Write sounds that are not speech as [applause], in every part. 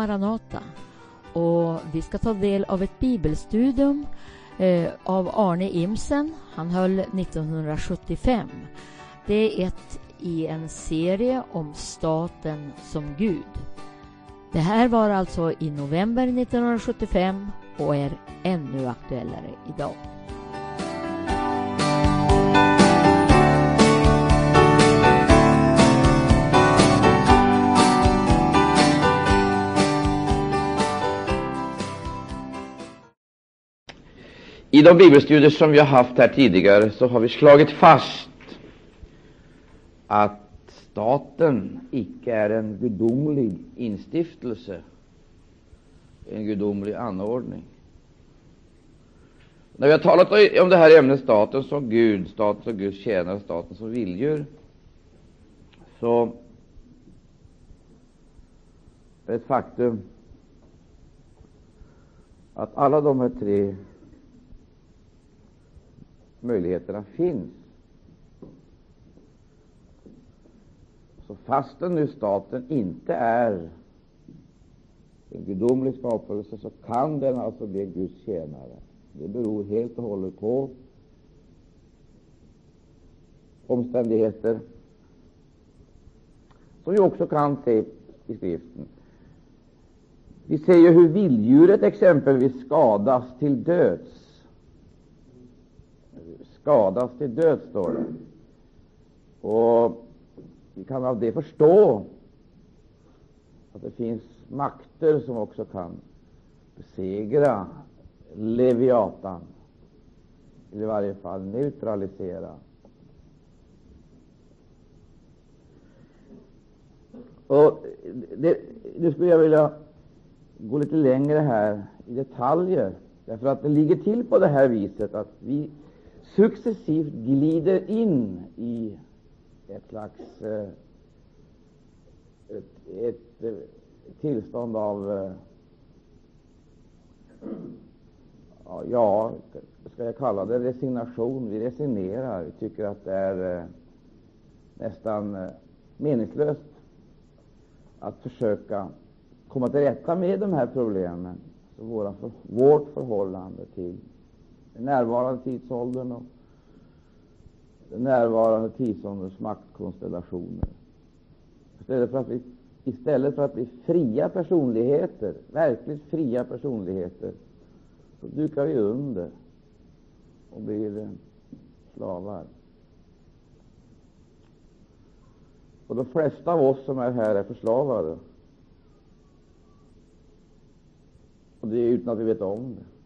Maranata och vi ska ta del av ett bibelstudium eh, av Arne Imsen. Han höll 1975. Det är ett i en serie om staten som Gud. Det här var alltså i november 1975 och är ännu aktuellare idag. I de bibelstudier som vi har haft här tidigare så har vi slagit fast att staten icke är en gudomlig instiftelse, en gudomlig anordning. När vi har talat om det här ämnet staten som Gud, staten som Guds tjänare, staten som vilddjur, så är det ett faktum att alla de här tre möjligheterna finns. Så fastän nu staten inte är en gudomlig skapelse, så kan den alltså bli Guds tjänare. Det beror helt och hållet på omständigheter som vi också kan se i skriften. Vi ser ju hur vilddjuret exempelvis skadas till döds. Skadas till död, står det. Och vi kan av det förstå att det finns makter som också kan besegra Leviatan, eller i varje fall neutralisera. Och det, nu skulle jag vilja gå lite längre här i detaljer, därför att det ligger till på det här viset att vi successivt glider in i ett slags eh, ett, ett, ett tillstånd av eh, ja, ska jag kalla det resignation? Vi resignerar. Vi tycker att det är nästan meningslöst att försöka komma till rätta med de här problemen. Så våra, vårt förhållande till den närvarande tidsåldern och den närvarande tidsålderns maktkonstellationer. Istället för, att vi, istället för att bli fria personligheter, verkligt fria personligheter, så dukar vi under och blir slavar. Och de flesta av oss som är här är förslavade. Och det är utan att vi vet om det.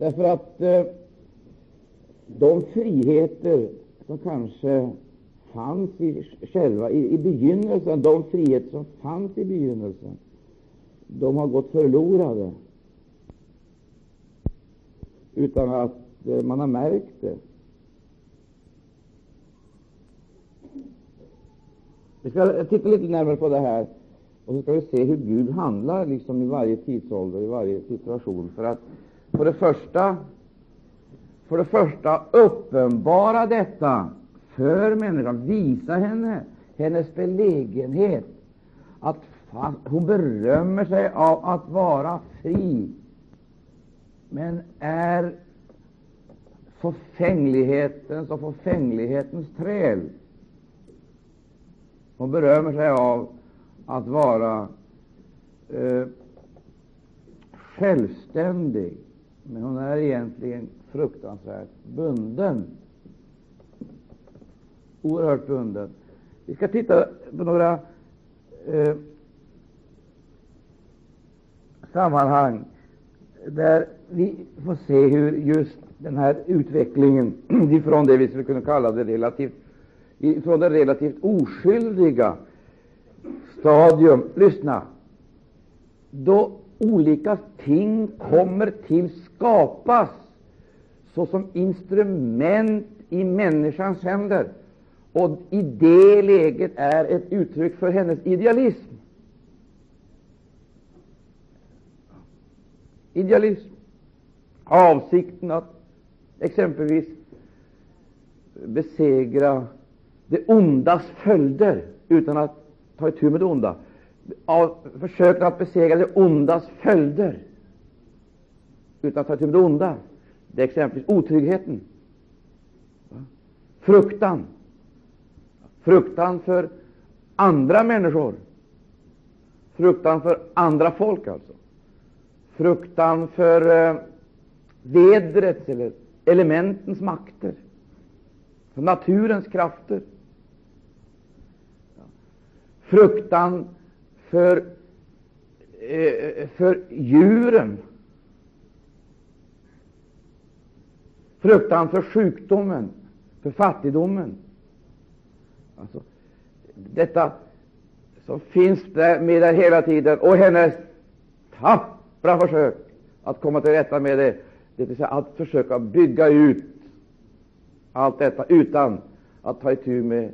Därför att eh, de friheter som kanske fanns i själva i, i begynnelsen, de friheter som fanns i begynnelsen, de har gått förlorade utan att eh, man har märkt det. Vi ska titta lite närmare på det här och så ska vi se hur Gud handlar liksom i varje tidsålder, i varje situation. För att för det första, för det första uppenbara detta för människan, visa henne hennes belägenhet, att hon berömmer sig av att vara fri, men är förfänglighetens och förfänglighetens träl. Hon berömmer sig av att vara eh, självständig, men hon är egentligen fruktansvärt bunden. Oerhört bunden. Vi ska titta på några eh, sammanhang där vi får se hur just den här utvecklingen [clears throat] ifrån det vi skulle kunna kalla det relativt ifrån det relativt oskyldiga stadium, lyssna, då olika ting kommer till skapas såsom instrument i människans händer, och i det läget är ett uttryck för hennes idealism. Idealism. Avsikten att exempelvis besegra det ondas följder utan att ta itu med det onda. Av försöken att besegra det ondas följder utan att ta till det onda. Det är exempelvis otryggheten, fruktan, fruktan för andra människor, fruktan för andra folk, alltså. Fruktan för eh, vädrets eller elementens makter, för naturens krafter. Fruktan för, eh, eh för djuren. Fruktan för sjukdomen, för fattigdomen. Alltså, detta som finns där med där hela tiden, och hennes tappra försök att komma till rätta med det, det vill säga att försöka bygga ut allt detta utan att ta itu med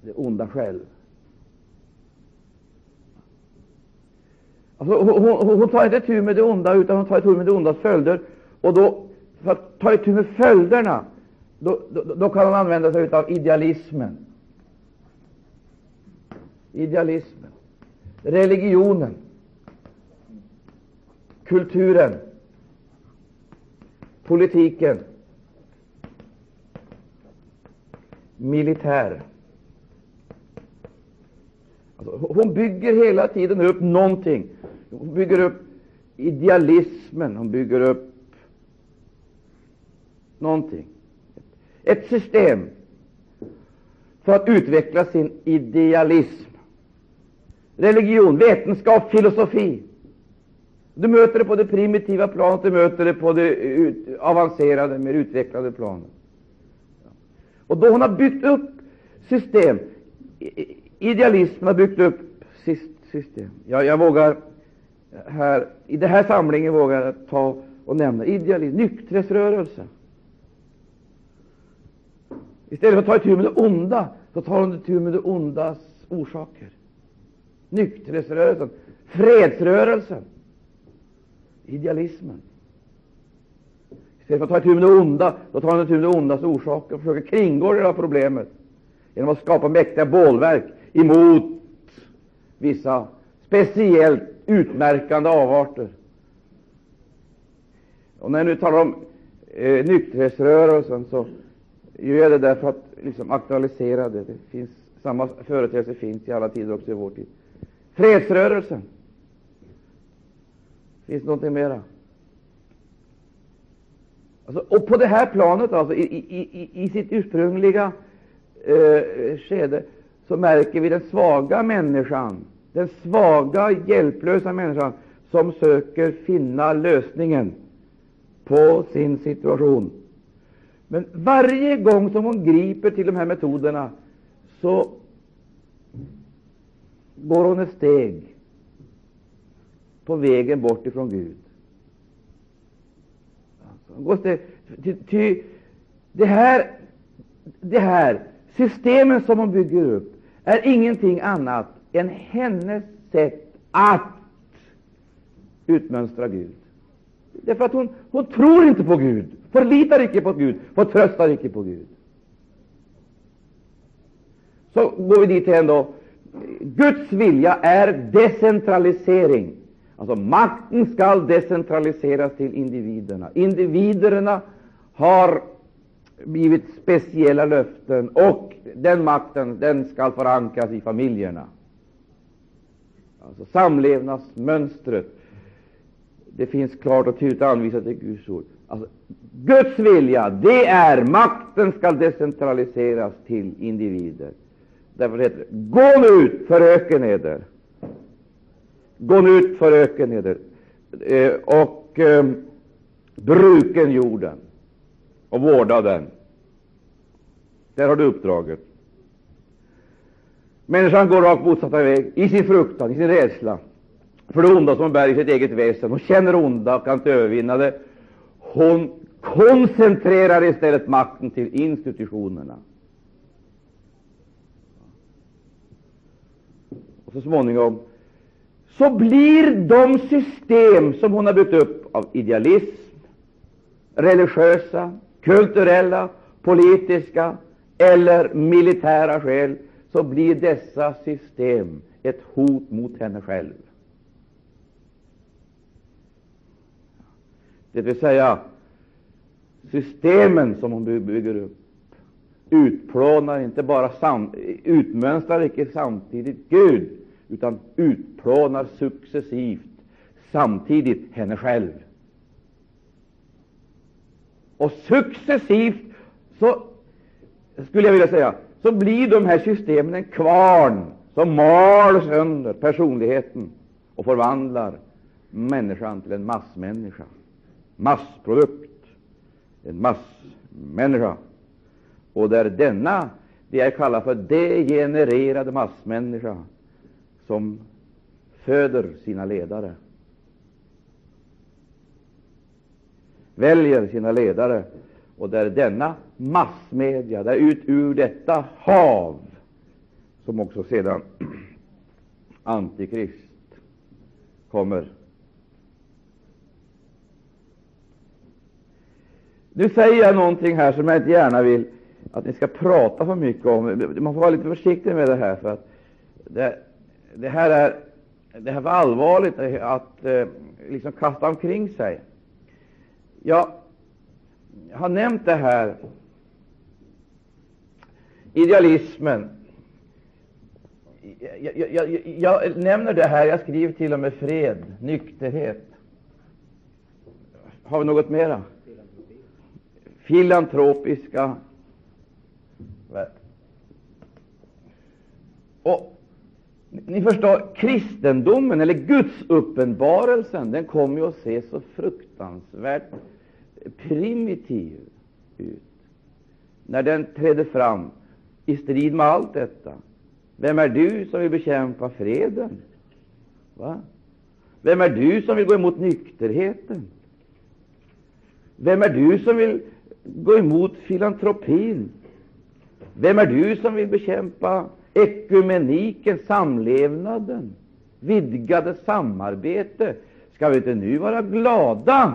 det onda själv. Alltså, hon, hon, hon tar inte itu med det onda, utan hon tar itu med det ondas följder. Och då, för att ta itu med följderna, då, då, då kan hon använda sig av idealismen. Idealismen, religionen, kulturen, politiken, militär. Alltså, hon bygger hela tiden upp någonting. Hon bygger upp idealismen, hon bygger upp någonting. Ett system för att utveckla sin idealism. Religion, vetenskap, filosofi. Du möter det på det primitiva planet, du möter det på det avancerade, mer utvecklade planet. Och då hon har byggt upp system, idealismen har byggt upp system. Jag, jag vågar här, i den här samlingen vågar jag ta och nämna idealism, nykterhetsrörelsen. Istället för att ta itu med det onda, så tar hon itu med det ondas orsaker. Nykterhetsrörelsen, fredsrörelsen, idealismen. Istället för att ta itu med det onda, då tar hon itu med det ondas orsaker och försöker kringgå det här problemet genom att skapa mäktiga bålverk emot vissa speciellt utmärkande avarter. Och när jag nu talar om eh, nykterhetsrörelsen så jag gör det därför att liksom aktualisera det. det finns, samma företeelse finns i alla tider, också i vår tid. Fredsrörelsen. Finns det någonting mera? Alltså, och på det här planet, alltså, i, i, i, i sitt ursprungliga eh, skede, så märker vi den svaga människan, den svaga, hjälplösa människan som söker finna lösningen på sin situation. Men varje gång som hon griper till de här metoderna så går hon ett steg på vägen bort ifrån Gud. Alltså, ty, ty, det, här, det här systemen som hon bygger upp är ingenting annat än hennes sätt att utmönstra Gud. Därför att hon, hon tror inte på Gud, förlitar icke på Gud, förtröstar icke på Gud. Så går vi dit igen då. Guds vilja är decentralisering. Alltså makten skall decentraliseras till individerna. Individerna har givit speciella löften, och den makten den skall förankras i familjerna. Alltså samlevnadsmönstret det finns klart och tydligt anvisat i Guds ord. Alltså, Guds vilja, det är makten skall decentraliseras till individer. Därför heter det Gå nu ut, föröken eder. Gå nu ut, föröken eder eh, och eh, bruken jorden och vårda den. Där har du uppdraget. Människan går rakt motsatta väg i sin fruktan, i sin rädsla för det onda som hon bär i sitt eget väsen. Hon känner onda och kan inte övervinna det. Hon koncentrerar istället makten till institutionerna. Och så småningom så blir de system som hon har byggt upp av idealism, religiösa, kulturella, politiska eller militära skäl så blir dessa system ett hot mot henne själv. Det vill säga, systemen som hon bygger upp. Utplånar inte bara sam, utmönstrar icke samtidigt Gud, utan utplånar successivt samtidigt henne själv. Och successivt så skulle jag vilja säga så blir de här systemen en kvarn som mal sönder personligheten och förvandlar människan till en massmänniska, massprodukt, en massmänniska. Och det är denna, det jag kallar för degenererade massmänniska, som föder sina ledare, väljer sina ledare. Och det är denna massmedia, det är ut ur detta hav som också sedan [clears throat] Antikrist kommer. Nu säger jag någonting här som jag inte gärna vill att ni ska prata för mycket om. Man får vara lite försiktig med det här, för att det, det här är det här var allvarligt att eh, liksom kasta omkring sig. Jag har nämnt det här, idealismen. Jag, jag, jag, jag nämner det här, jag skriver till och med fred, nykterhet. Har vi något mera? Filantropiska och ni förstår, kristendomen, eller Guds uppenbarelsen, den kommer ju att se så fruktansvärt primitiv ut när den trädde fram i strid med allt detta. Vem är du som vill bekämpa freden? Va? Vem är du som vill gå emot nykterheten? Vem är du som vill gå emot filantropin? Vem är du som vill bekämpa ekumeniken, samlevnaden, vidgade samarbete? Ska vi inte nu vara glada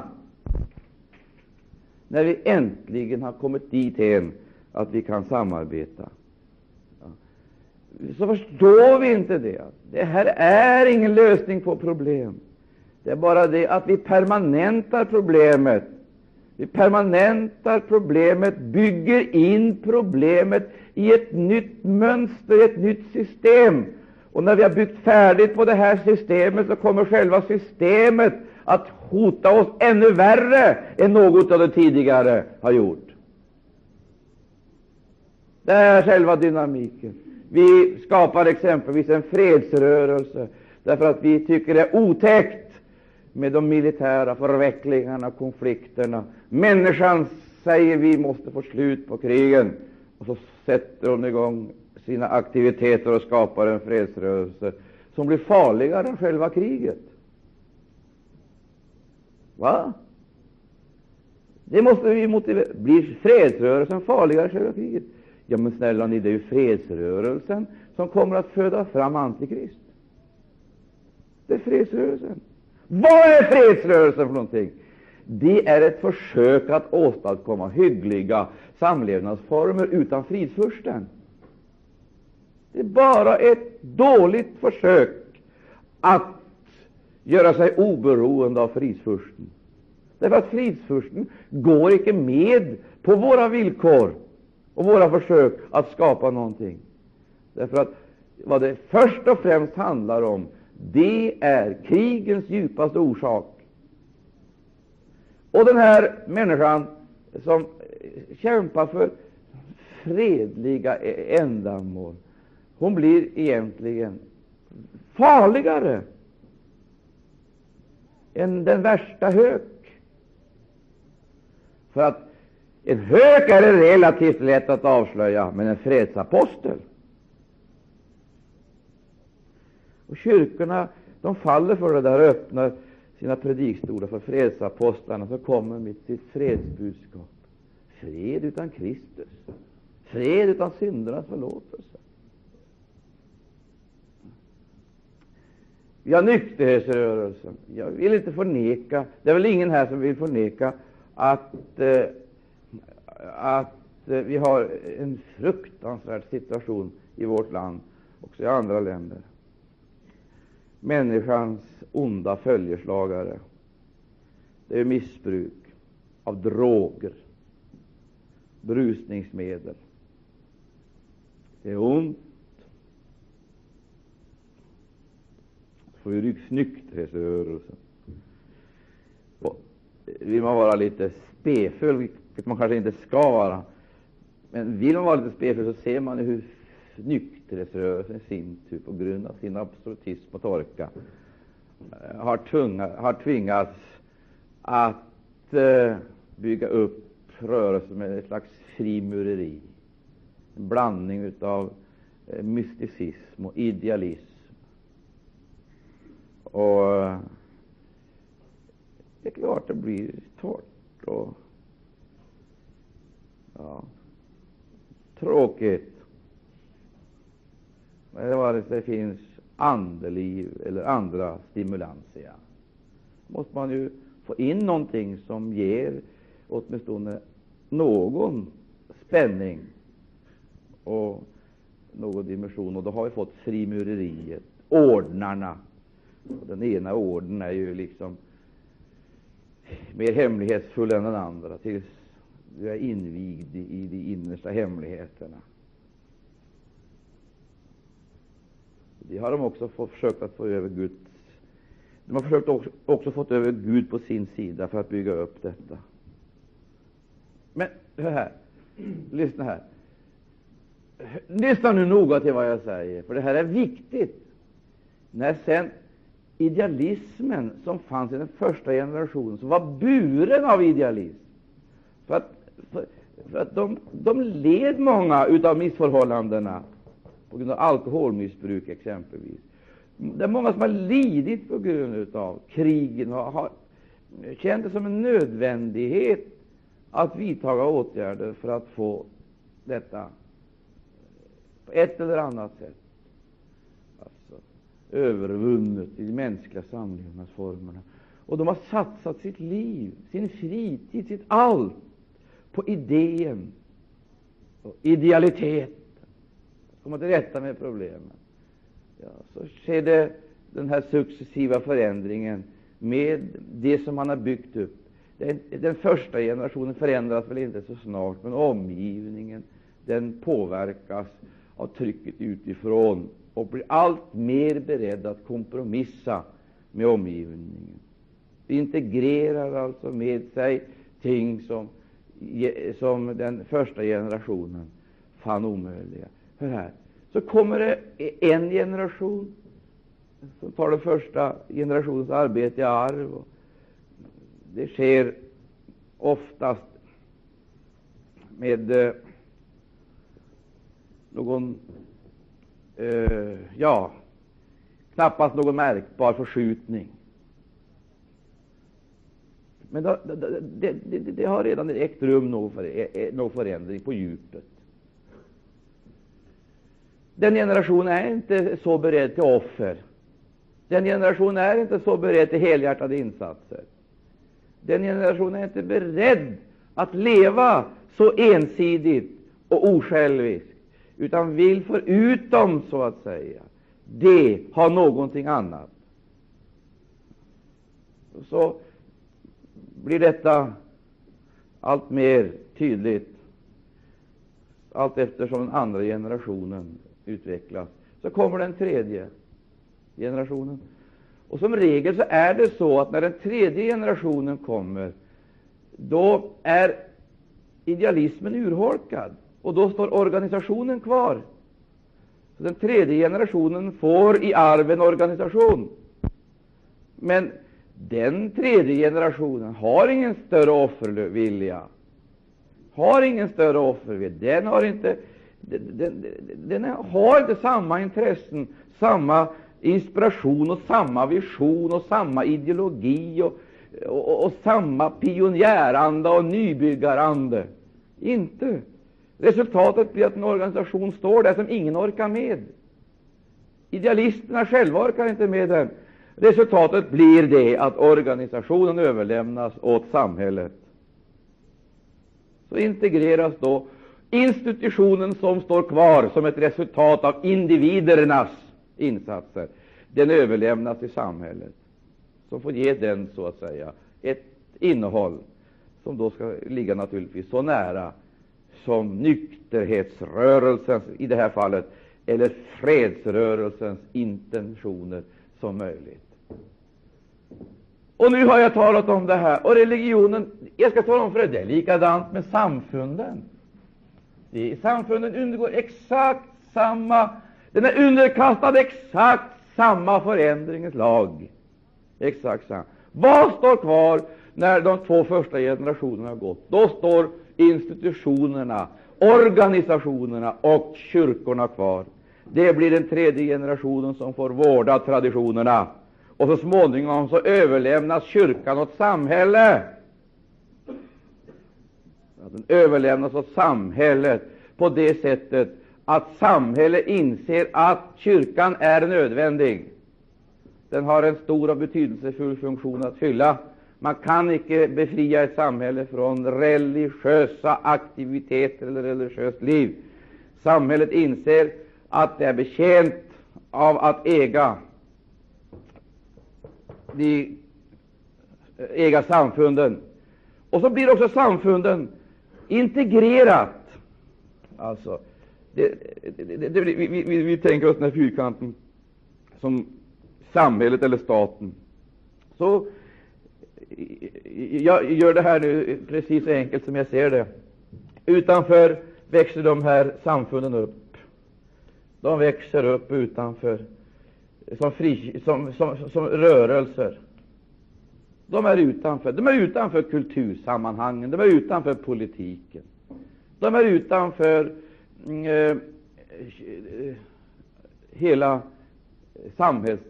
när vi äntligen har kommit dithän att vi kan samarbeta? Så förstår vi inte det. Det här är ingen lösning på problem. Det är bara det att vi permanentar problemet vi permanentar problemet, bygger in problemet i ett nytt mönster, ett nytt system. Och när vi har byggt färdigt på det här systemet så kommer själva systemet att hota oss ännu värre än något av det tidigare har gjort. Det är själva dynamiken. Vi skapar exempelvis en fredsrörelse därför att vi tycker det är otäckt med de militära förvecklingarna och konflikterna. Människan säger vi måste få slut på krigen, och så sätter hon igång sina aktiviteter och skapar en fredsrörelse som blir farligare än själva kriget. Va? Det måste vi motivera. Blir fredsrörelsen farligare än själva kriget? Ja, men snälla ni, det är ju fredsrörelsen som kommer att föda fram Antikrist. Det är fredsrörelsen. Vad är fredsrörelsen för någonting? Det är ett försök att åstadkomma hyggliga samlevnadsformer utan fridsfursten. Det är bara ett dåligt försök att göra sig oberoende av fridsfursten. Därför att fridsfursten går icke med på våra villkor och våra försök att skapa någonting. Därför att vad det först och främst handlar om, det är krigens djupaste orsak. Och den här människan som kämpar för fredliga e- ändamål, hon blir egentligen farligare än den värsta hök. För att en hök är relativt lätt att avslöja, men en fredsapostel Och kyrkorna de faller för det där och öppnar sina predikstolar för fredsapostlarna så kommer mitt sitt fredsbudskap. Fred utan Kristus, fred utan syndernas förlåtelse. Vi har nykterhetsrörelsen. Jag vill inte förneka, det är väl ingen här som vill förneka att, eh, att eh, vi har en fruktansvärd situation i vårt land, också i andra länder. Människans onda följeslagare, det är missbruk av droger, brusningsmedel. Det är ont. Så får vi nykterhetsrörelsen. Vill man vara lite spefull, vilket man kanske inte ska vara, men vill man vara lite spefull så ser man hur nykterhetsrörelsen i sin tur, på grund av sin absolutism och torka, eh, har, tunga, har tvingats att eh, bygga upp rörelsen med ett slags frimureri, en blandning av eh, mysticism och idealism. Och eh, det är klart det blir torrt och ja, tråkigt. Vare sig det finns andeliv eller andra stimulanser måste man ju få in någonting som ger åtminstone någon spänning och någon dimension. Och då har vi fått frimureriet, ordnarna. Den ena orden är ju liksom mer hemlighetsfull än den andra, tills du är invigd i de innersta hemligheterna. Det har de också fått, försökt att få över Gud. de har försökt också, också fått över Gud på sin sida för att bygga upp detta. Men hör här, lyssna här. Lyssna nu noga till vad jag säger, för det här är viktigt. När sen idealismen som fanns i den första generationen, som var buren av idealism, för att, för, för att de, de led många av missförhållandena på grund av alkoholmissbruk exempelvis. Det är många som har lidit på grund av krigen och har känt det som en nödvändighet att vidta åtgärder för att få detta på ett eller annat sätt alltså, övervunnet i de mänskliga samlevnadsformerna. Och de har satsat sitt liv, sin fritid, sitt allt på idén och idealitet komma till rätta med problemen. Ja, så sker det den här successiva förändringen med det som man har byggt upp. Den, den första generationen förändras väl inte så snart, men omgivningen den påverkas av trycket utifrån och blir allt mer beredd att kompromissa med omgivningen. Det Integrerar alltså med sig ting som, som den första generationen fann omöjliga. Hör här, så kommer det en generation som tar den första generationens arbete i arv. Och det sker oftast med eh, någon, eh, ja, knappast någon märkbar förskjutning. Men det, det, det, det har redan ägt rum någon eh, eh, förändring på djupet. Den generationen är inte så beredd till offer. Den generationen är inte så beredd till helhjärtade insatser. Den generationen är inte beredd att leva så ensidigt och osjälviskt, utan vill förutom, så att säga, det ha någonting annat. Så blir detta allt mer tydligt allt eftersom den andra generationen utvecklas. Så kommer den tredje generationen. Och Som regel så är det så att när den tredje generationen kommer, då är idealismen urholkad, och då står organisationen kvar. Så Den tredje generationen får i arv en organisation. Men den tredje generationen har ingen större offervilja, har ingen större offervilja. Den har inte den, den har inte samma intressen, samma inspiration och samma vision och samma ideologi och, och, och samma pionjäranda och nybyggarande. Inte. Resultatet blir att en organisation står där som ingen orkar med. Idealisterna själva orkar inte med den. Resultatet blir det att organisationen överlämnas åt samhället. Så integreras då institutionen som står kvar som ett resultat av individernas insatser, den överlämnas till samhället, som får ge den så att säga ett innehåll som då ska ligga naturligtvis så nära som nykterhetsrörelsens, i det här fallet, eller fredsrörelsens intentioner som möjligt. Och nu har jag talat om det här. Och religionen, jag ska tala om för dig, det är likadant med samfunden. De samfunden undergår exakt samma, den är underkastad exakt samma förändringens lag. Exakt samma. Vad står kvar när de två första generationerna har gått? Då står institutionerna, organisationerna och kyrkorna kvar. Det blir den tredje generationen som får vårda traditionerna. Och så småningom så överlämnas kyrkan åt samhället. Alltså, den överlämnas åt samhället på det sättet att samhället inser att kyrkan är nödvändig. Den har en stor och betydelsefull funktion att fylla. Man kan icke befria ett samhälle från religiösa aktiviteter eller religiöst liv. Samhället inser att det är betjänt av att äga de eh, äga samfunden. Och så blir också samfunden integrerat. Alltså, det, det, det, vi, vi, vi, tänker oss den här fyrkanten som samhället eller staten. Så jag gör det här nu precis så enkelt som jag ser det. Utanför växer de här samfunden upp. De växer upp utanför som, fri, som, som, som rörelser. De är utanför. De är utanför kultursammanhangen, de är utanför politiken. De är utanför mm, eh, eh, hela samhälls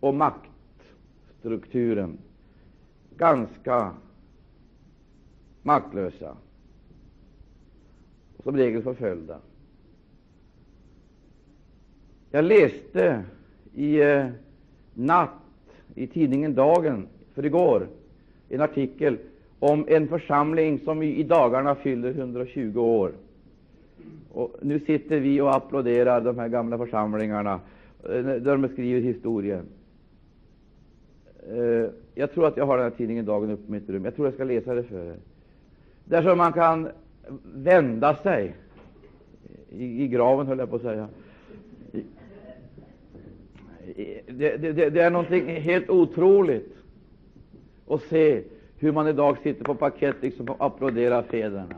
och maktstrukturen. Ganska maktlösa och som regel förföljda. Jag läste i eh, natt i tidningen Dagen för igår en artikel om en församling som i, dagarna fyller 120 år. Och nu sitter vi och applåderar de här gamla församlingarna eh, där de skriver historien. Eh, jag tror att jag har den här tidningen Dagen uppe i mitt rum. Jag tror jag ska läsa det för er. Där som man kan vända sig i, i graven, höll jag på att säga det, det, det är någonting helt otroligt och se hur man idag sitter på parkett liksom och applåderar fäderna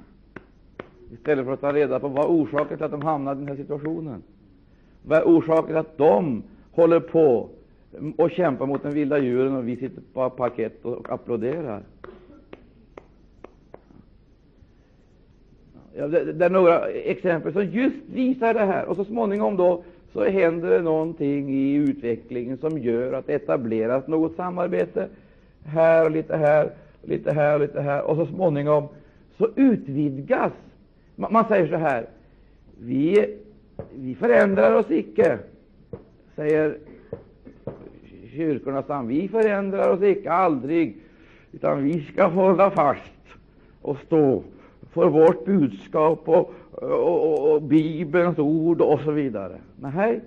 istället för att ta reda på vad orsaken till att de hamnade i den här situationen. Vad är orsaken till att de håller på och kämpar mot den vilda djuren och vi sitter på parkett och applåderar? Ja, det, det, är några exempel som just visar det här. Och så småningom då så händer det någonting i utvecklingen som gör att det etableras något samarbete här och lite här, lite här och lite här, och så småningom så utvidgas. Man, man säger så här, vi, vi förändrar oss icke, säger kyrkornas sam. Vi förändrar oss icke, aldrig, utan vi ska hålla fast och stå för vårt budskap och, och, och, och Bibelns ord och så vidare. Nej,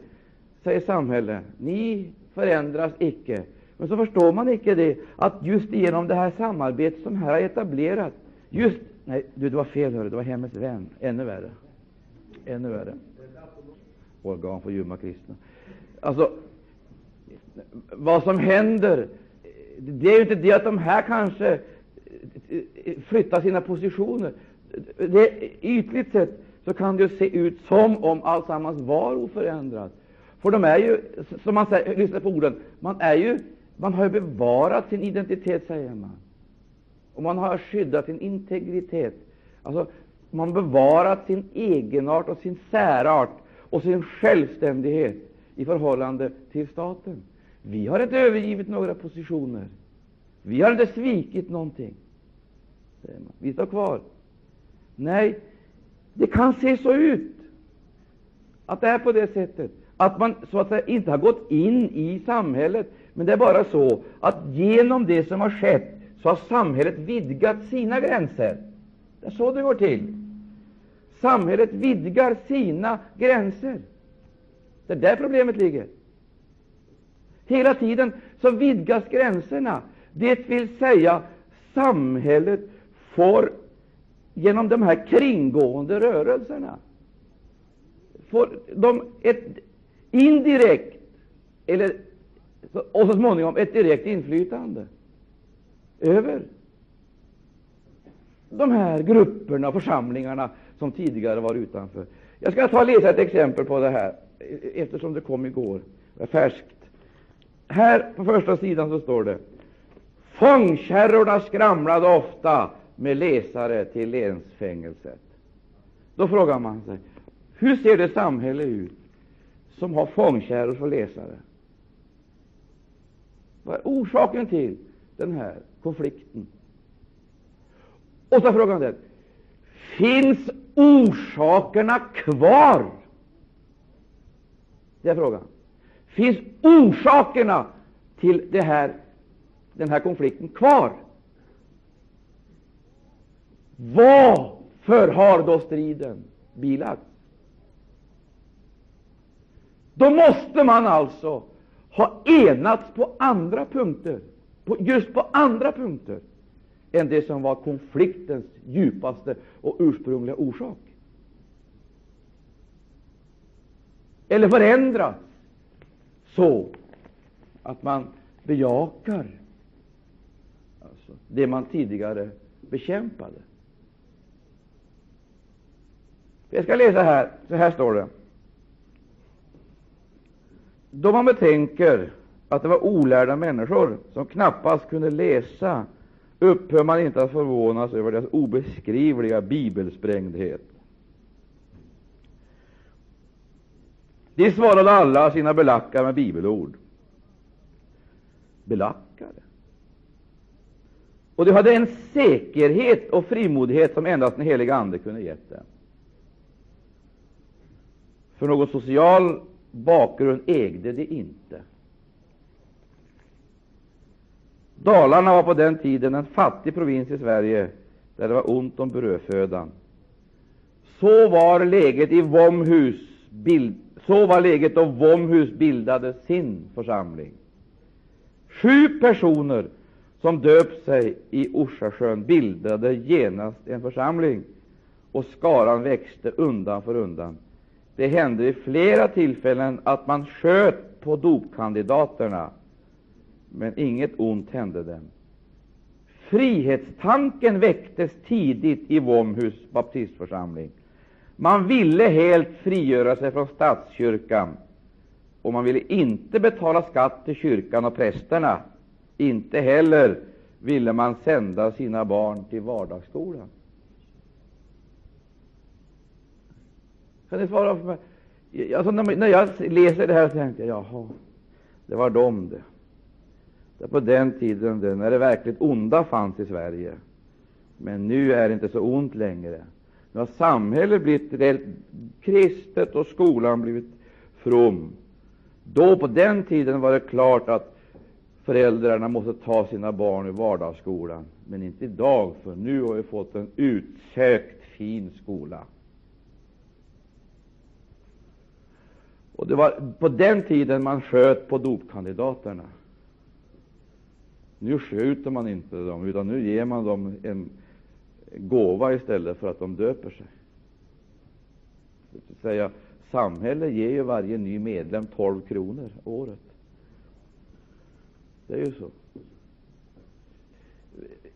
säger samhället, ni förändras icke. Men så förstår man icke det, att just genom det här samarbetet som här har etablerats, just Nej, du, det var fel, hörru. det var Hemmets vän. Ännu värre. Ännu värre. Organ för ljumma kristna. Alltså, vad som händer, det är ju inte det att de här kanske eh, eh, flyttar sina positioner det, ytligt sett så kan det se ut som om alltsammans var oförändrat. För de är ju, som man säger, lyssna på orden, man, är ju, man har ju bevarat sin identitet, säger man. Och man har skyddat sin integritet. Alltså, man har bevarat sin egenart och sin särart och sin självständighet i förhållande till staten. Vi har inte övergivit några positioner. Vi har inte svikit någonting. Vi står kvar. Nej, det kan se så ut att det är på det sättet att man så att säga inte har gått in i samhället, men det är bara så att genom det som har skett så har samhället vidgat sina gränser. Det är så det går till. samhället vidgar sina gränser. Det är där problemet ligger. Hela tiden så vidgas gränserna. Det vill säga, samhället får genom de här kringgående rörelserna får de ett indirekt eller, och så småningom ett direkt inflytande över de här grupperna och församlingarna som tidigare var utanför. Jag ska ta och läsa ett exempel på det här, e- e- eftersom det kom igår. Det är färskt. Här på första sidan så står det Fångkärrorna skramlade ofta med läsare till länsfängelset. Då frågar man sig, hur ser det samhälle ut som har fångkärror för läsare? Vad är orsaken till den här konflikten? Och så frågar han finns orsakerna kvar? Det är frågan. Finns orsakerna till det här, den här konflikten kvar? Varför har då striden bilagts? Då måste man alltså ha enats på andra punkter, på, just på andra punkter än det som var konfliktens djupaste och ursprungliga orsak. Eller förändrats så att man bejakar alltså, det man tidigare bekämpade. Jag ska läsa här. Så här står det. Då man betänker att det var olärda människor som knappast kunde läsa upphör man inte att förvånas över deras obeskrivliga bibelsprängdhet. De svarade alla sina belackare med bibelord. Belackare? Och de hade en säkerhet och frimodighet som endast den heliga Ande kunde gett dem. För någon social bakgrund ägde de inte. Dalarna var på den tiden en fattig provins i Sverige, där det var ont om brödfödan. Så var läget i Vomhus, bild, så var läget då Vomhus bildade sin församling. Sju personer som döpt sig i Orsasjön bildade genast en församling, och skaran växte undan för undan. Det hände vid flera tillfällen att man sköt på dopkandidaterna, men inget ont hände dem. Frihetstanken väcktes tidigt i Womhus baptistförsamling. Man ville helt frigöra sig från statskyrkan, och man ville inte betala skatt till kyrkan och prästerna. Inte heller ville man sända sina barn till vardagsskolan. Kan ni svara för mig? Alltså, när jag läser det här så tänker jag, jaha, det var de det. Det på den tiden det, när det verkligt onda fanns i Sverige. Men nu är det inte så ont längre. Nu har samhället blivit kristet och skolan blivit from. Då, på den tiden, var det klart att föräldrarna måste ta sina barn i vardagsskolan. Men inte idag, för nu har vi fått en utsökt fin skola. Och Det var på den tiden man sköt på dopkandidaterna. Nu skjuter man inte dem, utan nu ger man dem en gåva istället för att de döper sig. Det säga, samhället ger ju varje ny medlem 12 kronor året. Det är ju så.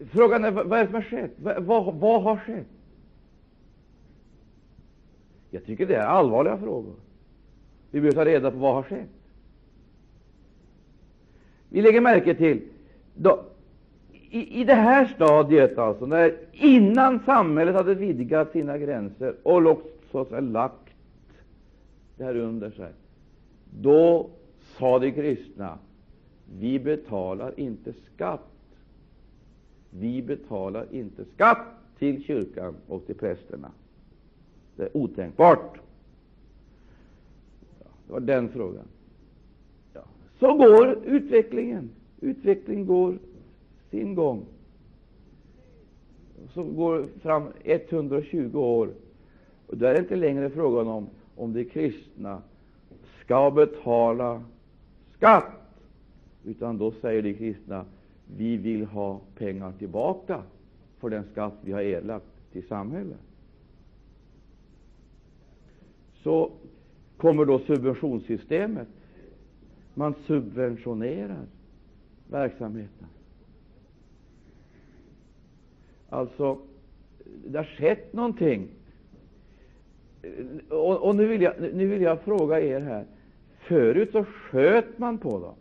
Frågan är vad är det som har skett? Vad, vad, vad har skett? Jag tycker det är allvarliga frågor. Vi behöver ta reda på vad har skett. Vi lägger märke till då, i, i det här stadiet, alltså, när, innan samhället hade vidgat sina gränser och så att säga, lagt det här under sig, då sa de kristna vi betalar inte skatt. Vi betalar inte skatt till kyrkan och till prästerna. Det är otänkbart. Det var den frågan. Ja. Så går utvecklingen. Utvecklingen går sin gång. Så går fram 120 år Och då är det inte längre frågan om om de kristna ska betala skatt, utan då säger de kristna vi vill ha pengar tillbaka för den skatt vi har erlagt till samhället. Så kommer då subventionssystemet. Man subventionerar verksamheten. Alltså, det har skett någonting. Och, och nu, vill jag, nu vill jag fråga er här. Förut så sköt man på dem.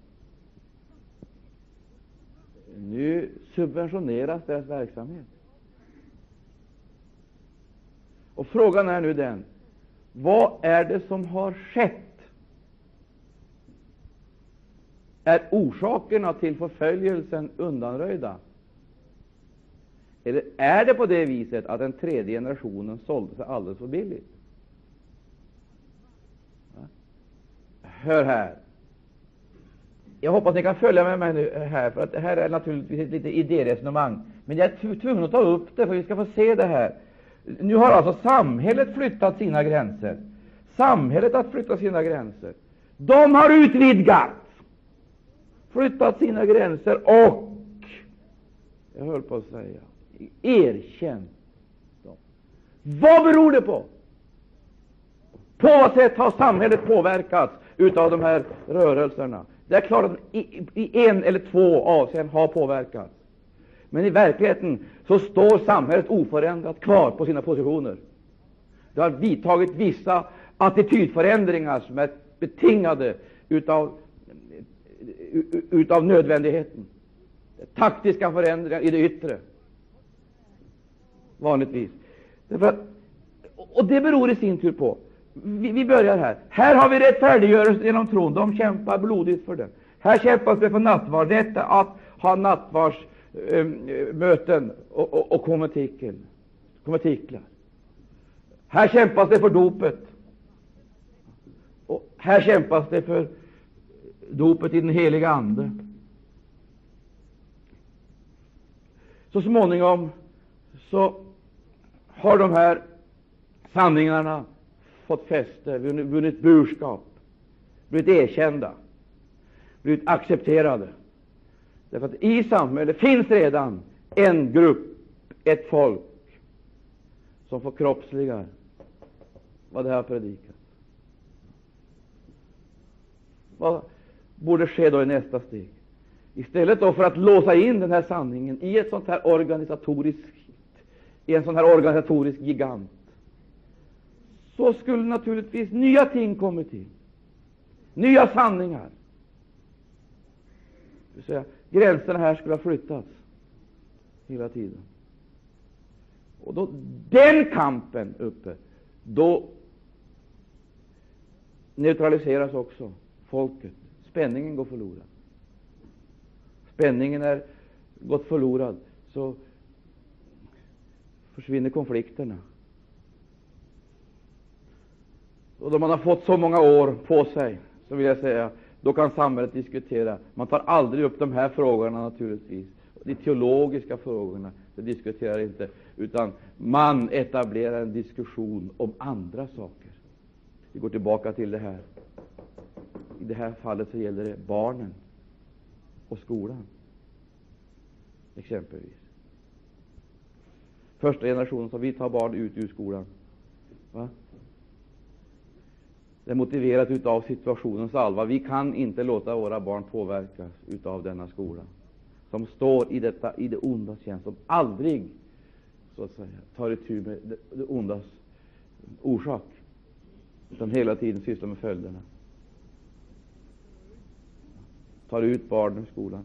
Nu subventioneras deras verksamhet. Och Frågan är nu den vad är det som har skett? Är orsakerna till förföljelsen undanröjda? Eller är det på det viset att den tredje generationen sålde sig alldeles för billigt? Hör här. Jag hoppas ni kan följa med mig nu här, för att det här är naturligtvis ett litet idéresonemang. Men jag är tvungen att ta upp det, för vi ska få se det här. Nu har alltså samhället flyttat sina gränser. Samhället har flyttat sina gränser. De har utvidgat, flyttat sina gränser och, jag höll på att säga, erkänt dem. Vad beror det på? På vad sätt har samhället påverkats av de här rörelserna? Det är klart att i, i en eller två avseenden har påverkats. Men i verkligheten så står samhället oförändrat kvar på sina positioner. Det har vidtagit vissa attitydförändringar som är betingade utav, utav nödvändigheten. Taktiska förändringar i det yttre, vanligtvis. Att, och det beror i sin tur på vi, vi, börjar här. Här har vi rättfärdiggörelse genom tron. De kämpar blodigt för den. Här kämpas det för nattvard. Detta att ha Eh, möten och, och, och konventiklar. Här kämpas det för dopet. Och här kämpas det för dopet i den heliga Ande. Så småningom så har de här sanningarna fått fäste, vunnit burskap, blivit erkända, blivit accepterade. Därför att i samhället finns redan en grupp, ett folk, som förkroppsligar vad det har predikat. Vad borde ske då i nästa steg? Istället då för att låsa in den här sanningen i ett sånt här organisatoriskt, i en sån här organisatorisk gigant, så skulle naturligtvis nya ting komma till, nya sanningar. Gränserna här skulle ha flyttats hela tiden. Och då den kampen uppe, då neutraliseras också folket. Spänningen går förlorad. Spänningen är gått förlorad, så försvinner konflikterna. Och då man har fått så många år på sig, så vill jag säga, då kan samhället diskutera. Man tar aldrig upp de här frågorna naturligtvis. De teologiska frågorna det diskuterar inte, utan man etablerar en diskussion om andra saker. Vi går tillbaka till det här. I det här fallet så gäller det barnen och skolan, exempelvis. Första generationen, så vi tar barn ut ur skolan. Va? Det är motiverat av situationens allvar. Vi kan inte låta våra barn påverkas av denna skola, som står i, detta, i det ondas tjänst, som aldrig så att säga, tar itu med det, det ondas orsak, utan hela tiden sysslar med följderna. Tar ut barnen ur skolan.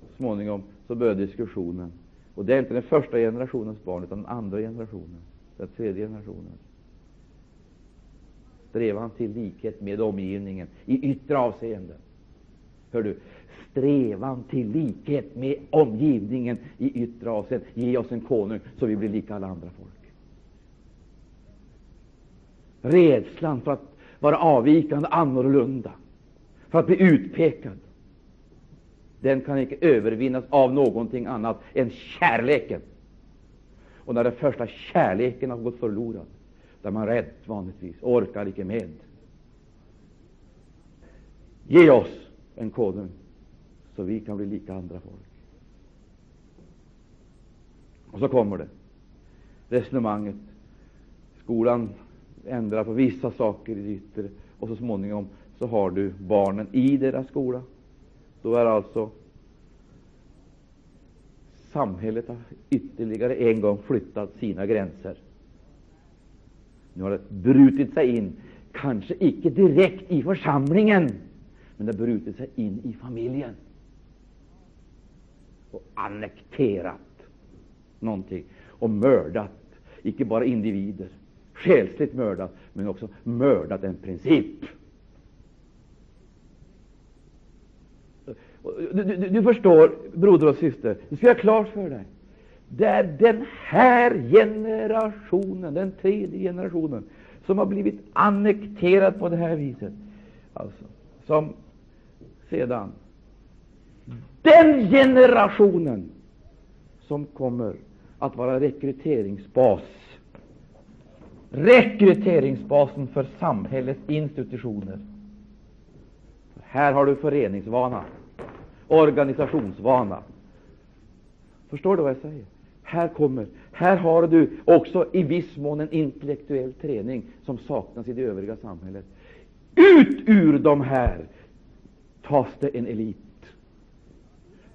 Så småningom så börjar diskussionen. Och det är inte den första generationens barn, utan den andra generationen, den tredje generationen strävan till likhet med omgivningen i yttre avseenden. Hör du? Strävan till likhet med omgivningen i yttre avseenden. Ge oss en konung så vi blir lika alla andra folk. Rädslan för att vara avvikande, annorlunda, för att bli utpekad, den kan inte övervinnas av någonting annat än kärleken. Och när den första kärleken har gått förlorad, där man rädd vanligtvis orkar icke med. Ge oss en konung så vi kan bli lika andra folk. Och så kommer det resonemanget. Skolan ändrar på vissa saker i det yttre och så småningom så har du barnen i deras skola. Då är alltså samhället har ytterligare en gång flyttat sina gränser. Nu har det brutit sig in, kanske icke direkt i församlingen, men det har brutit sig in i familjen och annekterat någonting och mördat, icke bara individer, själsligt mördat, men också mördat en princip. Du, du, du, förstår, broder och syster, du ska ha klart för dig. Det är den här generationen, den tredje generationen, som har blivit annekterad på det här viset. Alltså, som sedan den generationen som kommer att vara rekryteringsbas rekryteringsbasen för samhällets institutioner. Här har du föreningsvana, organisationsvana. Förstår du vad jag säger? Här kommer, här har du också i viss mån en intellektuell träning som saknas i det övriga samhället. Ut ur de här tas det en elit.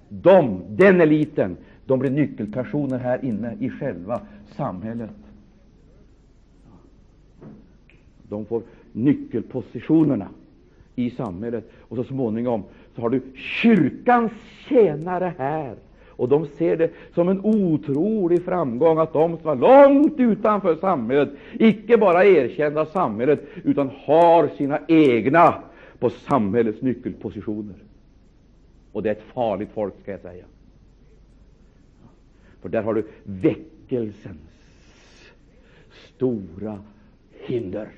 De, den eliten, de blir nyckelpersoner här inne i själva samhället. De får nyckelpositionerna i samhället. Och så småningom så har du kyrkans tjänare här. Och de ser det som en otrolig framgång att de som är långt utanför samhället, icke bara erkända av samhället, utan har sina egna på samhällets nyckelpositioner. Och det är ett farligt folk, ska jag säga. För där har du väckelsens stora hinder.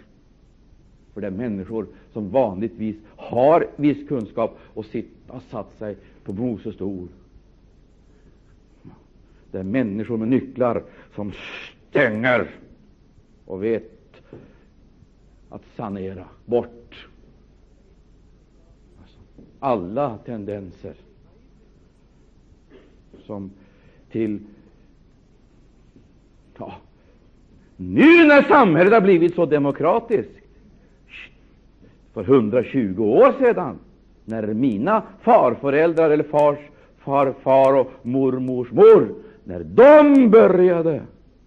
För det är människor som vanligtvis har viss kunskap och sitt, har satt sig på Moses stol. Det är människor med nycklar som stänger och vet att sanera bort alltså, alla tendenser som till ja, nu när samhället har blivit så demokratiskt för 120 år sedan, när mina farföräldrar eller fars farfar och mormors mor, när de började,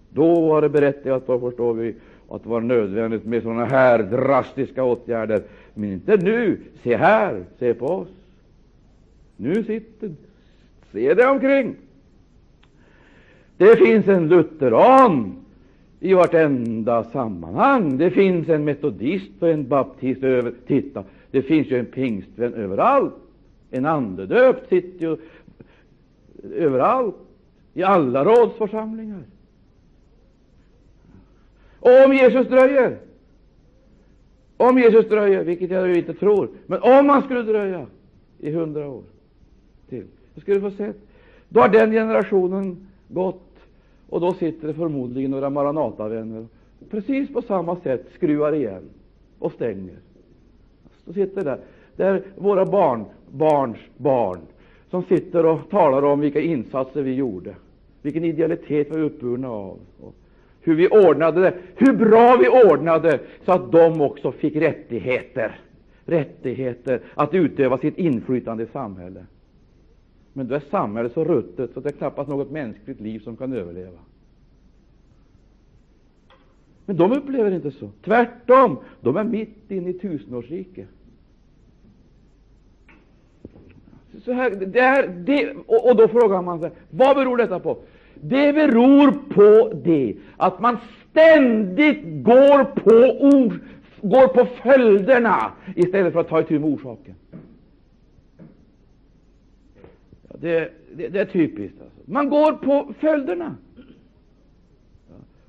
då var det berättigat, då förstår vi, att det var nödvändigt med sådana här drastiska åtgärder. Men inte nu. Se här, se på oss. Nu sitter Se dig omkring. Det finns en lutheran i vartenda sammanhang. Det finns en metodist och en baptist över. Titta, det finns ju en pingstvän överallt. En andedöpt sitter ju överallt, i alla rådsförsamlingar. Och om Jesus dröjer, om Jesus dröjer, vilket jag inte tror, men om han skulle dröja i hundra år till, då skulle du få se, då har den generationen gått och då sitter det förmodligen några Maranatavänner precis på samma sätt, skruvar igen och stänger. Så sitter där. där våra barn, barns barn som sitter och talar om vilka insatser vi gjorde, vilken idealitet vi var uppburna av, och hur vi ordnade det, hur bra vi ordnade så att de också fick rättigheter, rättigheter att utöva sitt inflytande i samhället. Men då är samhället så ruttet så det är knappast något mänskligt liv som kan överleva. Men de upplever inte så. Tvärtom, de är mitt inne i tusenårsriket. Så här, det här, det, och, och, då frågar man sig, vad beror detta på? Det beror på det att man ständigt går på, or, går på följderna istället för att ta itu med orsaken. Det, det, det, är typiskt. Alltså. Man går på följderna.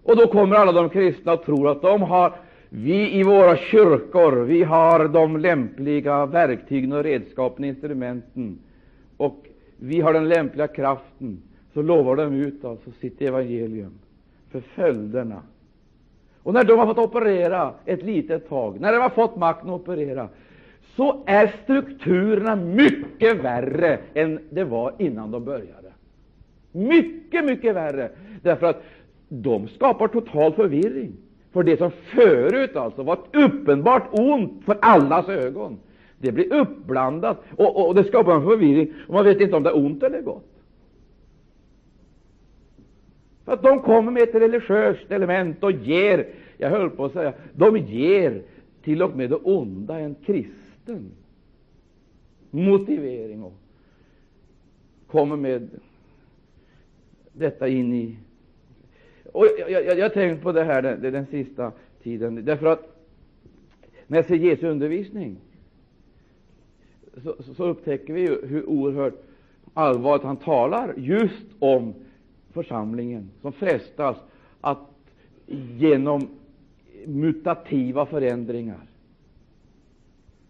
Och då kommer alla de kristna och tror att de har vi i våra kyrkor vi har de lämpliga verktygen och redskapen, instrumenten, och vi har den lämpliga kraften. Så lovar de ut alltså sitt evangelium för följderna. Och när de har fått operera ett litet tag, när de har fått makten att operera, så är strukturerna mycket värre än det var innan de började. Mycket, mycket värre. Därför att de skapar total förvirring. För det som förut alltså var ett uppenbart ont för allas ögon, det blir uppblandat och, och det skapar en förvirring. Och man vet inte om det är ont eller gott. För att de kommer med ett religiöst element och ger, jag höll på att säga, de ger till och med det onda en kristen motivering och kommer med detta in i och jag, har tänkt på det här den, den sista tiden, därför att när jag ser Jesu undervisning så, så, upptäcker vi ju hur oerhört allvarligt han talar just om församlingen som frestas att genom mutativa förändringar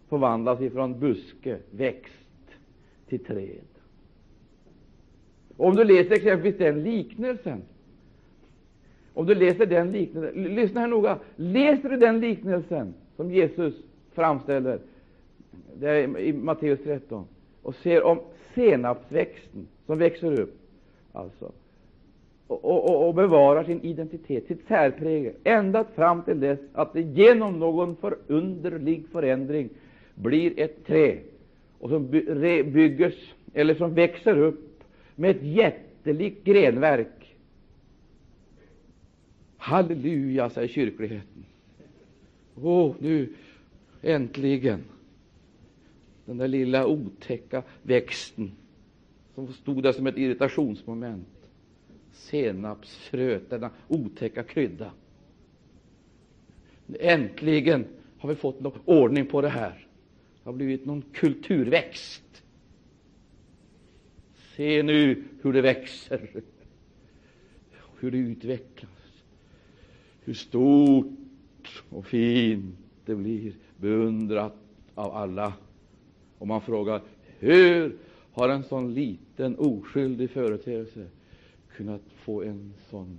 förvandlas ifrån buske, växt, till träd. Om du läser exempelvis den liknelsen om du läser den liknelsen, lyssna här noga. Läser du den liknelsen som Jesus framställer det är i Matteus 13 och ser om senapsväxten som växer upp alltså, och, och, och bevarar sin identitet, sitt särprägel, ända fram till dess att det genom någon förunderlig förändring blir ett träd och som byggs, eller som växer upp med ett jättelikt grenverk. Halleluja, säger kyrkligheten. Åh, oh, nu äntligen den där lilla otäcka växten som stod där som ett irritationsmoment. Senapsfröet, denna otäcka krydda. Äntligen har vi fått någon ordning på det här. Det har blivit någon kulturväxt. Se nu hur det växer, hur det utvecklas, hur stort och fint det blir, beundrat av alla. Och man frågar hur har en sån liten oskyldig företeelse kunnat få en sån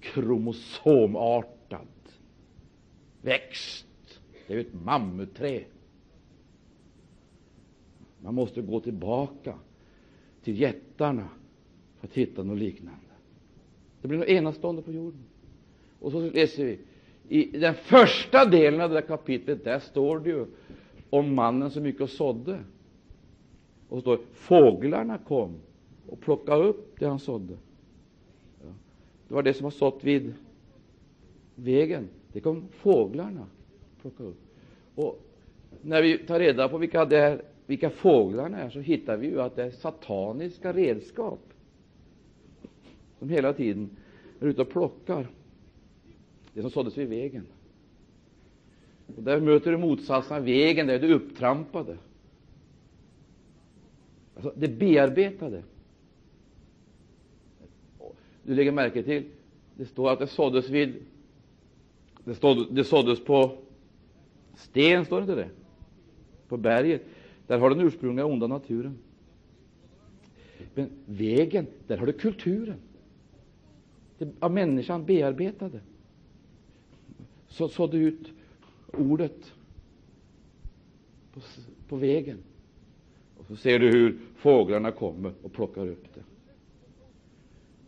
kromosomartad växt? Det är ju ett mammutträd. Man måste gå tillbaka till jättarna för att hitta något liknande. Det blir något enastående på jorden. Och så läser vi i den första delen av det där kapitlet, där står det ju om mannen som gick och sådde. Och så står det, fåglarna kom och plockade upp det han sådde. Ja. Det var det som var sått vid vägen. Det kom fåglarna plocka upp. Och när vi tar reda på vilka, det är, vilka fåglarna är, så hittar vi ju att det är sataniska redskap som hela tiden är ute och plockar det som såddes vid vägen. Och där möter du motsatsen av vägen, där du det upptrampade. Alltså det bearbetade. Du lägger märke till, det står att det såddes vid det, stod, det såddes på sten, står det inte det? På berget. Där har den ursprungliga onda naturen. Men vägen, där har du kulturen. Av människan bearbetade. Så sådde ut ordet på, på vägen. Och så ser du hur fåglarna kommer och plockar upp det.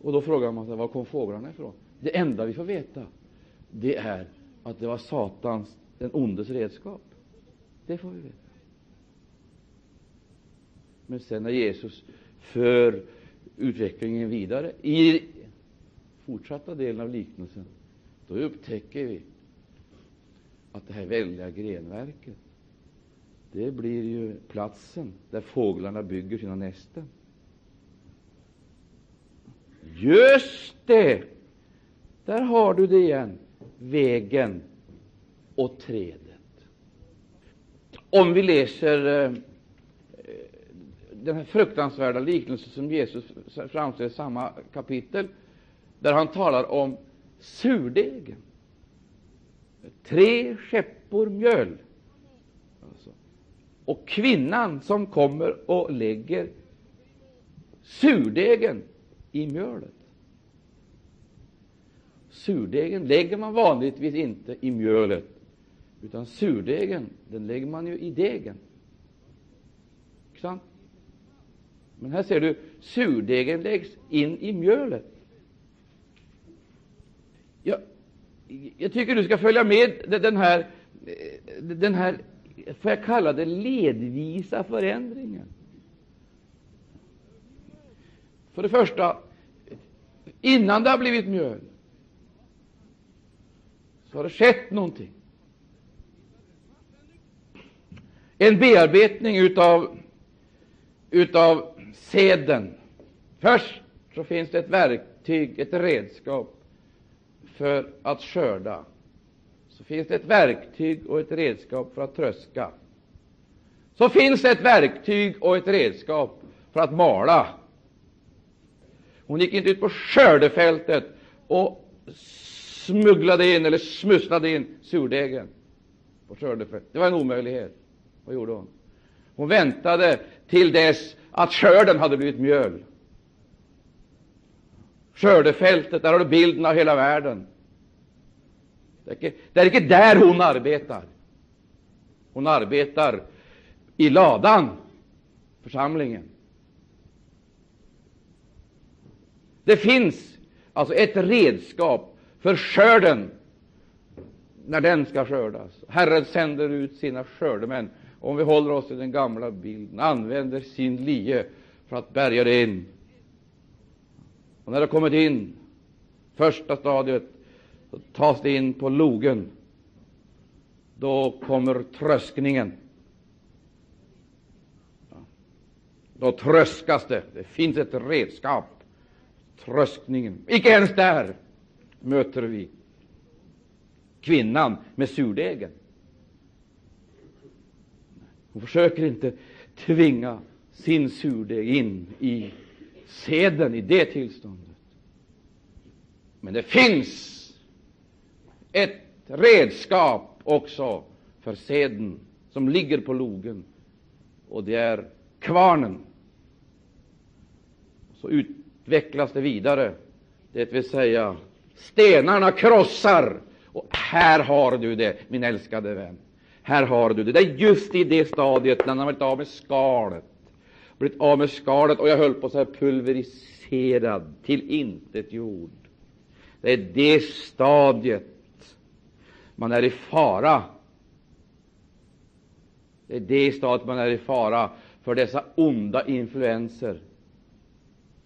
Och då frågar man sig, var kom fåglarna ifrån? Det enda vi får veta, det är att det var Satans, den ondes redskap. Det får vi veta. Men sen när Jesus för utvecklingen vidare i fortsatta delen av liknelsen, då upptäcker vi att det här väldiga grenverket, det blir ju platsen där fåglarna bygger sina nästen. Just det! Där har du det igen. Vägen och trädet. Om vi läser eh, den här fruktansvärda liknelsen som Jesus framställer i samma kapitel, där han talar om surdegen tre skeppor mjöl. Alltså. Och kvinnan som kommer och lägger surdegen i mjölet. surdegen lägger man vanligtvis inte i mjölet, utan surdegen den lägger man ju i degen. Men här ser du, surdegen läggs in i mjölet. Jag, jag tycker du ska följa med den här, den här, får jag kalla det, ledvisa förändringen. För det första, innan det har blivit mjöl, så har det skett någonting. En bearbetning utav, utav seden. Först så finns det ett verktyg, ett redskap för att skörda. Så finns det ett verktyg och ett redskap för att tröska. Så finns det ett verktyg och ett redskap för att mala. Hon gick inte ut på skördefältet och smugglade in eller smusslade in surdegen på skördefältet. Det var en omöjlighet. Vad gjorde hon? Hon väntade till dess att skörden hade blivit mjöl. Skördefältet, där har du bilden av hela världen. Det är, inte, det är där hon arbetar. Hon arbetar i ladan, församlingen. Det finns alltså ett redskap för skörden när den ska skördas. Herren sänder ut sina skördemän. Om vi håller oss till den gamla bilden, använder sin lie för att bärga det in. Och när det kommit in, första stadiet, så tas det in på logen. Då kommer tröskningen. Då tröskas det. Det finns ett redskap. Tröskningen. Icke ens där möter vi kvinnan med surdegen. Hon försöker inte tvinga sin surdeg in i seden i det tillståndet. Men det finns ett redskap också för seden som ligger på logen, och det är kvarnen. Så utvecklas det vidare, det vill säga stenarna krossar. Och här har du det, min älskade vän. Här har du det. Det är just i det stadiet när han har blivit av med skalet. Blivit av med skalet och jag höll på att säga pulveriserad, till intet jord. Det är det stadiet man är i fara. Det är det stadiet man är i fara för dessa onda influenser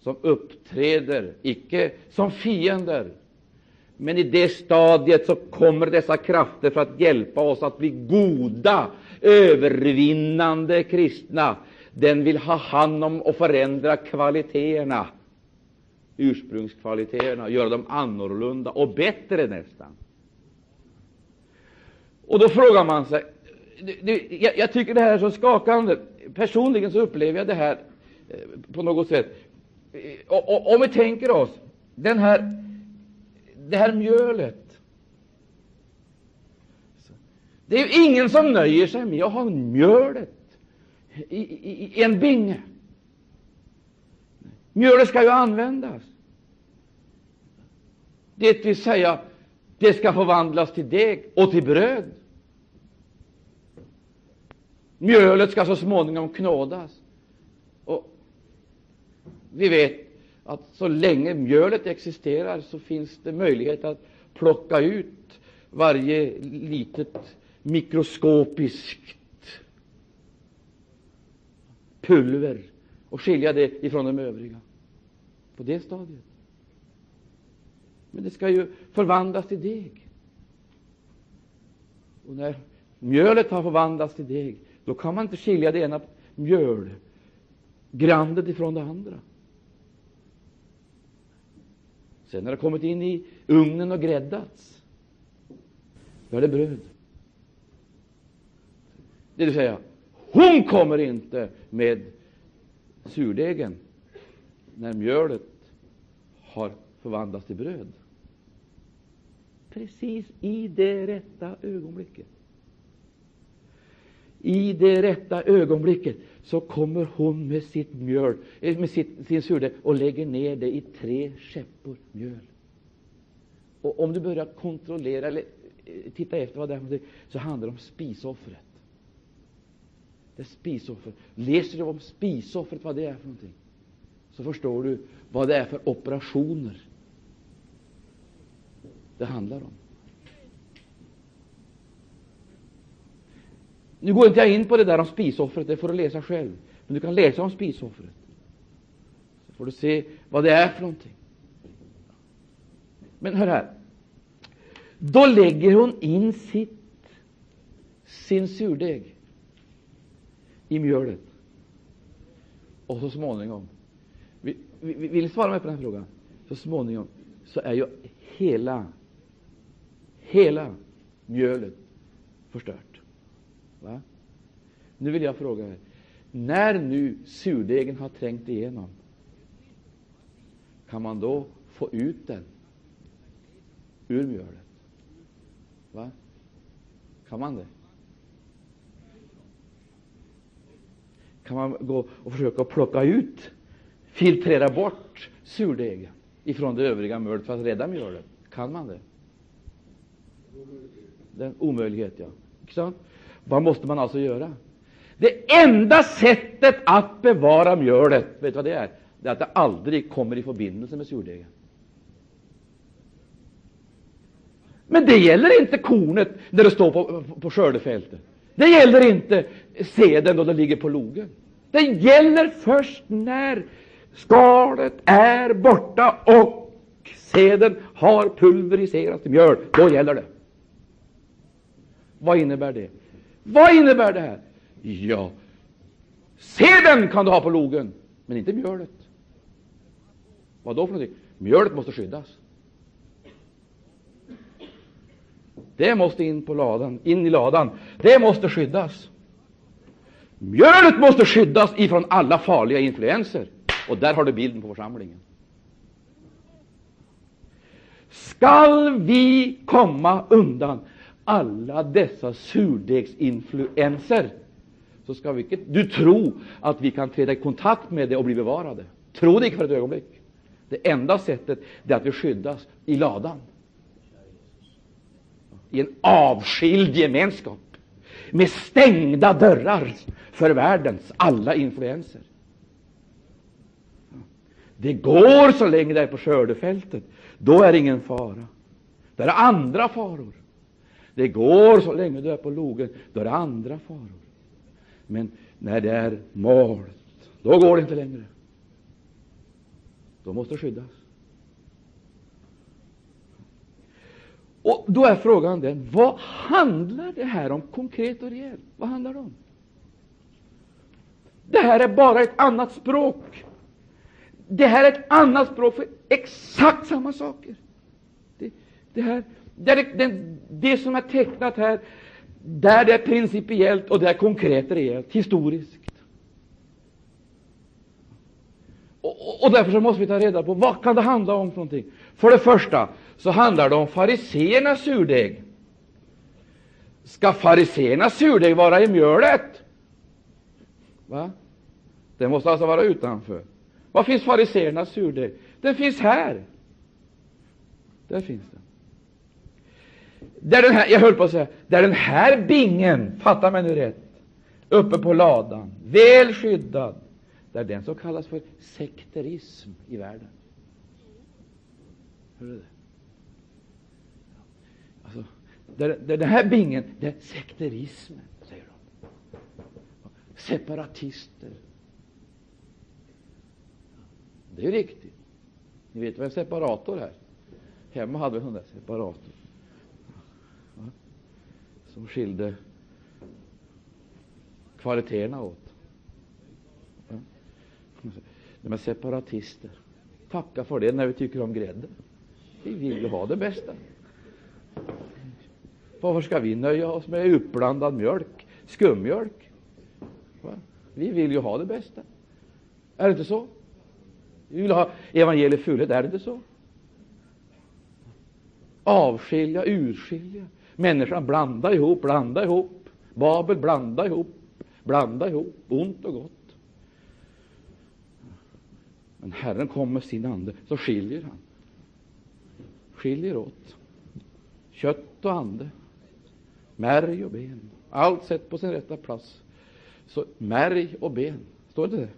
som uppträder, icke som fiender, men i det stadiet så kommer dessa krafter för att hjälpa oss att bli goda, övervinnande kristna. Den vill ha hand om och förändra kvaliteterna, ursprungskvaliteterna, göra dem annorlunda och bättre nästan. Och då frågar man sig, det, jag, jag, tycker det här är så skakande. Personligen så upplever jag det här eh, på något sätt. Eh, och, och, om vi tänker oss den här, det här mjölet. Det är ju ingen som nöjer sig med att ha mjölet i, i, i en binge. Mjölet ska ju användas. Det vill säga, det ska förvandlas till deg och till bröd. Mjölet ska så småningom knådas. Och vi vet att så länge mjölet existerar så finns det möjlighet att plocka ut varje litet mikroskopiskt pulver och skilja det ifrån de övriga på det stadiet. Men det ska ju förvandlas till deg. Och när mjölet har förvandlats till deg, då kan man inte skilja det ena mjölgrandet ifrån det andra. Sen när det kommit in i ugnen och gräddats, då är det bröd. Det vill säga, hon kommer inte med surdegen när mjölet har förvandlas till bröd. Precis i det rätta ögonblicket. I det rätta ögonblicket så kommer hon med sitt mjöl, eh, med sitt, sin surdeg och lägger ner det i tre skeppor mjöl. Och om du börjar kontrollera eller eh, titta efter vad det är så handlar det om spisoffret. Det är spisoffret. Läser du om spisoffret, vad det är för någonting, så förstår du vad det är för operationer det handlar om. Nu går inte jag in på det där om spisoffret, det får du läsa själv. Men du kan läsa om spisoffret. Så får du se vad det är för någonting. Men hör här. Då lägger hon in sitt, sin surdeg i mjölet. Och så småningom, vill ni svara mig på den här frågan? Så småningom så är ju hela, hela mjölet förstört. Va? Nu vill jag fråga er, när nu surdegen har trängt igenom, kan man då få ut den ur mjölet? Va? Kan man det? Kan man gå och försöka plocka ut, filtrera bort surdegen ifrån det övriga mjölet för att rädda mjölet? Kan man det? Det är en omöjlighet, ja. Vad måste man alltså göra? Det enda sättet att bevara mjölet, vet du vad det är? Det är att det aldrig kommer i förbindelse med surdegen. Men det gäller inte kornet när det står på, på skördefältet. Det gäller inte seden då det ligger på logen. Det gäller först när skalet är borta och seden har pulveriserats till mjöl. Då gäller det. Vad innebär det? Vad innebär det här? Ja, seden kan du ha på logen, men inte mjölet. Vad då för någonting? Mjölet måste skyddas. Det måste in på ladan, in i ladan. Det måste skyddas. Mjölet måste skyddas ifrån alla farliga influenser. Och där har du bilden på församlingen. Skall vi komma undan alla dessa surdegsinfluenser, så ska vi inte du tro att vi kan träda i kontakt med det och bli bevarade. Tro det inte för ett ögonblick. Det enda sättet är att vi skyddas i ladan i en avskild gemenskap med stängda dörrar för världens alla influenser. Det går så länge det är på skördefältet. Då är det ingen fara. Det är andra faror. Det går så länge du är på logen. Då är det andra faror. Men när det är malt, då går det inte längre. Då måste skyddas. Och Då är frågan den, vad handlar det här om konkret och rejält? Vad handlar det om? Det här är bara ett annat språk. Det här är ett annat språk för exakt samma saker. Det, det, här, det, är det, det som är tecknat här, där det är principiellt och det är konkret rejält, historiskt. Och, och därför så måste vi ta reda på vad kan det handla om för någonting. För det första så handlar det om fariseernas surdeg. Ska fariseernas surdeg vara i mjölet? Va? Den måste alltså vara utanför. Var finns fariseernas surdeg? Den finns här. Där finns den. Där den här, jag höll på att säga, där den här bingen, fatta mig nu rätt, uppe på ladan, väl skyddad, där den som kallas för sekterism i världen. Hör du det? Alltså, där, där den här bingen, det är sekterismen, säger de. Separatister. Det är riktigt. Ni vet vad en separator är? Hemma hade vi en sån där separator. Som skilde kvaliteterna åt. De är separatister. Tacka för det när vi tycker om grädde. Vi vill ju ha det bästa. Varför ska vi nöja oss med uppblandad mjölk, skummjölk? Va? Vi vill ju ha det bästa. Är det inte så? Vi vill ha evangeliet fullhet, är det inte så? Avskilja, urskilja. Människan blanda ihop, blanda ihop. Babel, blanda ihop, blanda ihop. Ont och gott. Men Herren kommer med sin ande, så skiljer han. skiljer åt. Kött och ande, märg och ben, allt sett på sin rätta plats. Så märg och ben, står det inte det?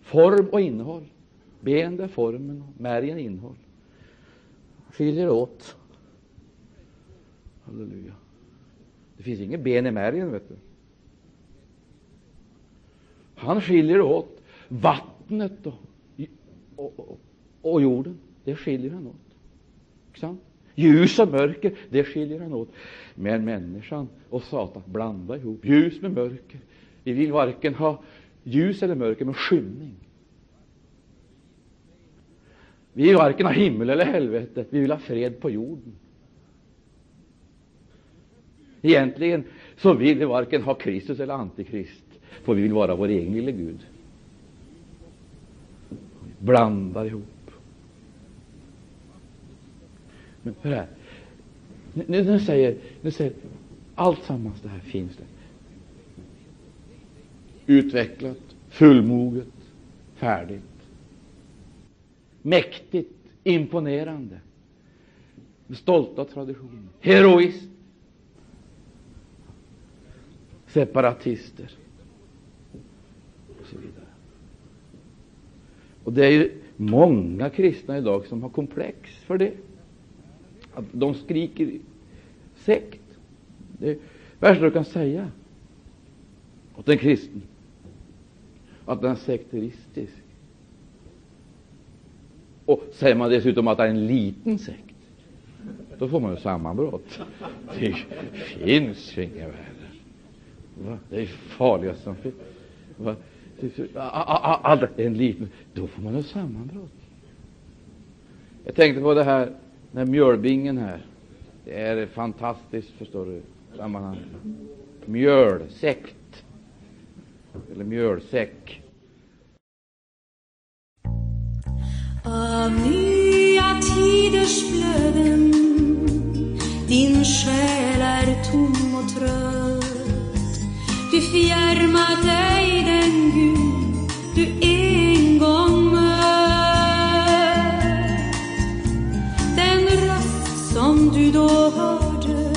Form och innehåll. Ben är formen, märgen innehåll. Skiljer åt. Halleluja. Det finns inget ben i märgen, vet du. Han skiljer åt vattnet och, och, och, och jorden. Det skiljer han åt. Sant? Ljus och mörker, det skiljer han åt. Men människan och Satan blandar ihop ljus med mörker. Vi vill varken ha ljus eller mörker, men skymning. Vi vill varken ha himmel eller helvete, vi vill ha fred på jorden. Egentligen så vill vi varken ha Kristus eller Antikrist, för vi vill vara vår egen lille Gud. Blandar ihop. Men hör här. Nu, nu, säger, nu säger allt sammans det här finns det. Utvecklat, fullmoget, färdigt. Mäktigt, imponerande. Med stolta traditioner. Heroiskt. Separatister. Och så vidare. Och det är ju många kristna idag som har komplex för det. Att de skriker sekt. Det är värsta du kan säga åt en kristen. Att den är sekteristisk. Och säger man dessutom att det är en liten sekt, då får man ju sammanbrott. Det finns ju värre. Va? Det är farligast som finns. Allt en liten, då får man ett sammanbrott. Jag tänkte på det här när mjölbingen här. Det är fantastiskt, förstår du, sammanhang. Mjölsekt. Eller mjölsäck. Av nya tiders flöden din själ är tom och trött. Fjärma dig den Gud du en gång mött. Den röst som du då hörde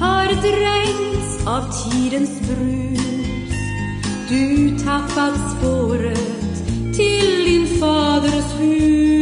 har dränkts av tidens brus. Du tappat spåret till din faders hus.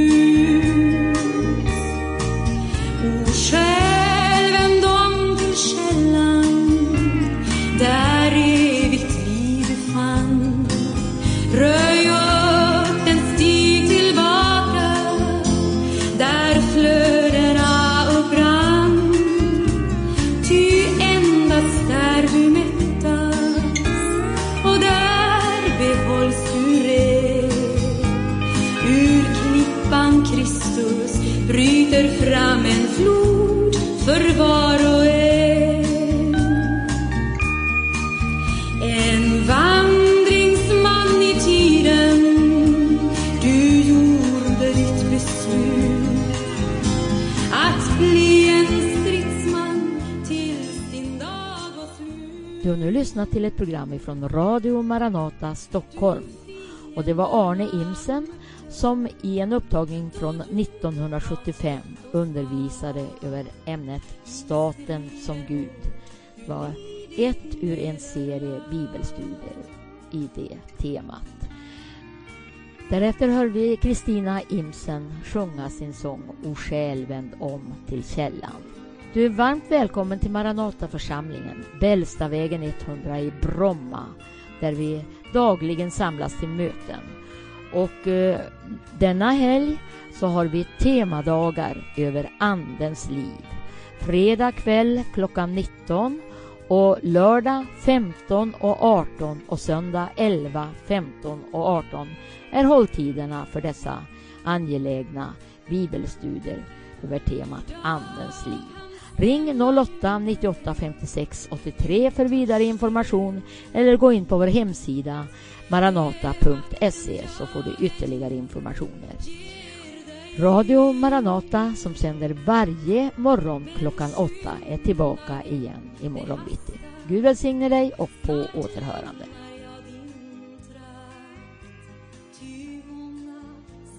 Lyssnat till ett program ifrån Radio Maranata Stockholm. Och det var Arne Imsen som i en upptagning från 1975 undervisade över ämnet Staten som Gud. Det var ett ur en serie bibelstudier i det temat. Därefter hörde vi Kristina Imsen sjunga sin sång O själ vänd om till källan. Du är varmt välkommen till Maranataförsamlingen, Bällstavägen 100 i Bromma, där vi dagligen samlas till möten. Och eh, denna helg så har vi temadagar över Andens liv. Fredag kväll klockan 19 och lördag 15 och 18 och söndag 11, 15 och 18 är hålltiderna för dessa angelägna bibelstudier över temat Andens liv. Ring 08 98 56 83 för vidare information eller gå in på vår hemsida maranata.se så får du ytterligare informationer. Radio Maranata som sänder varje morgon klockan åtta är tillbaka igen imorgon bitti. Gud välsigne dig och på återhörande.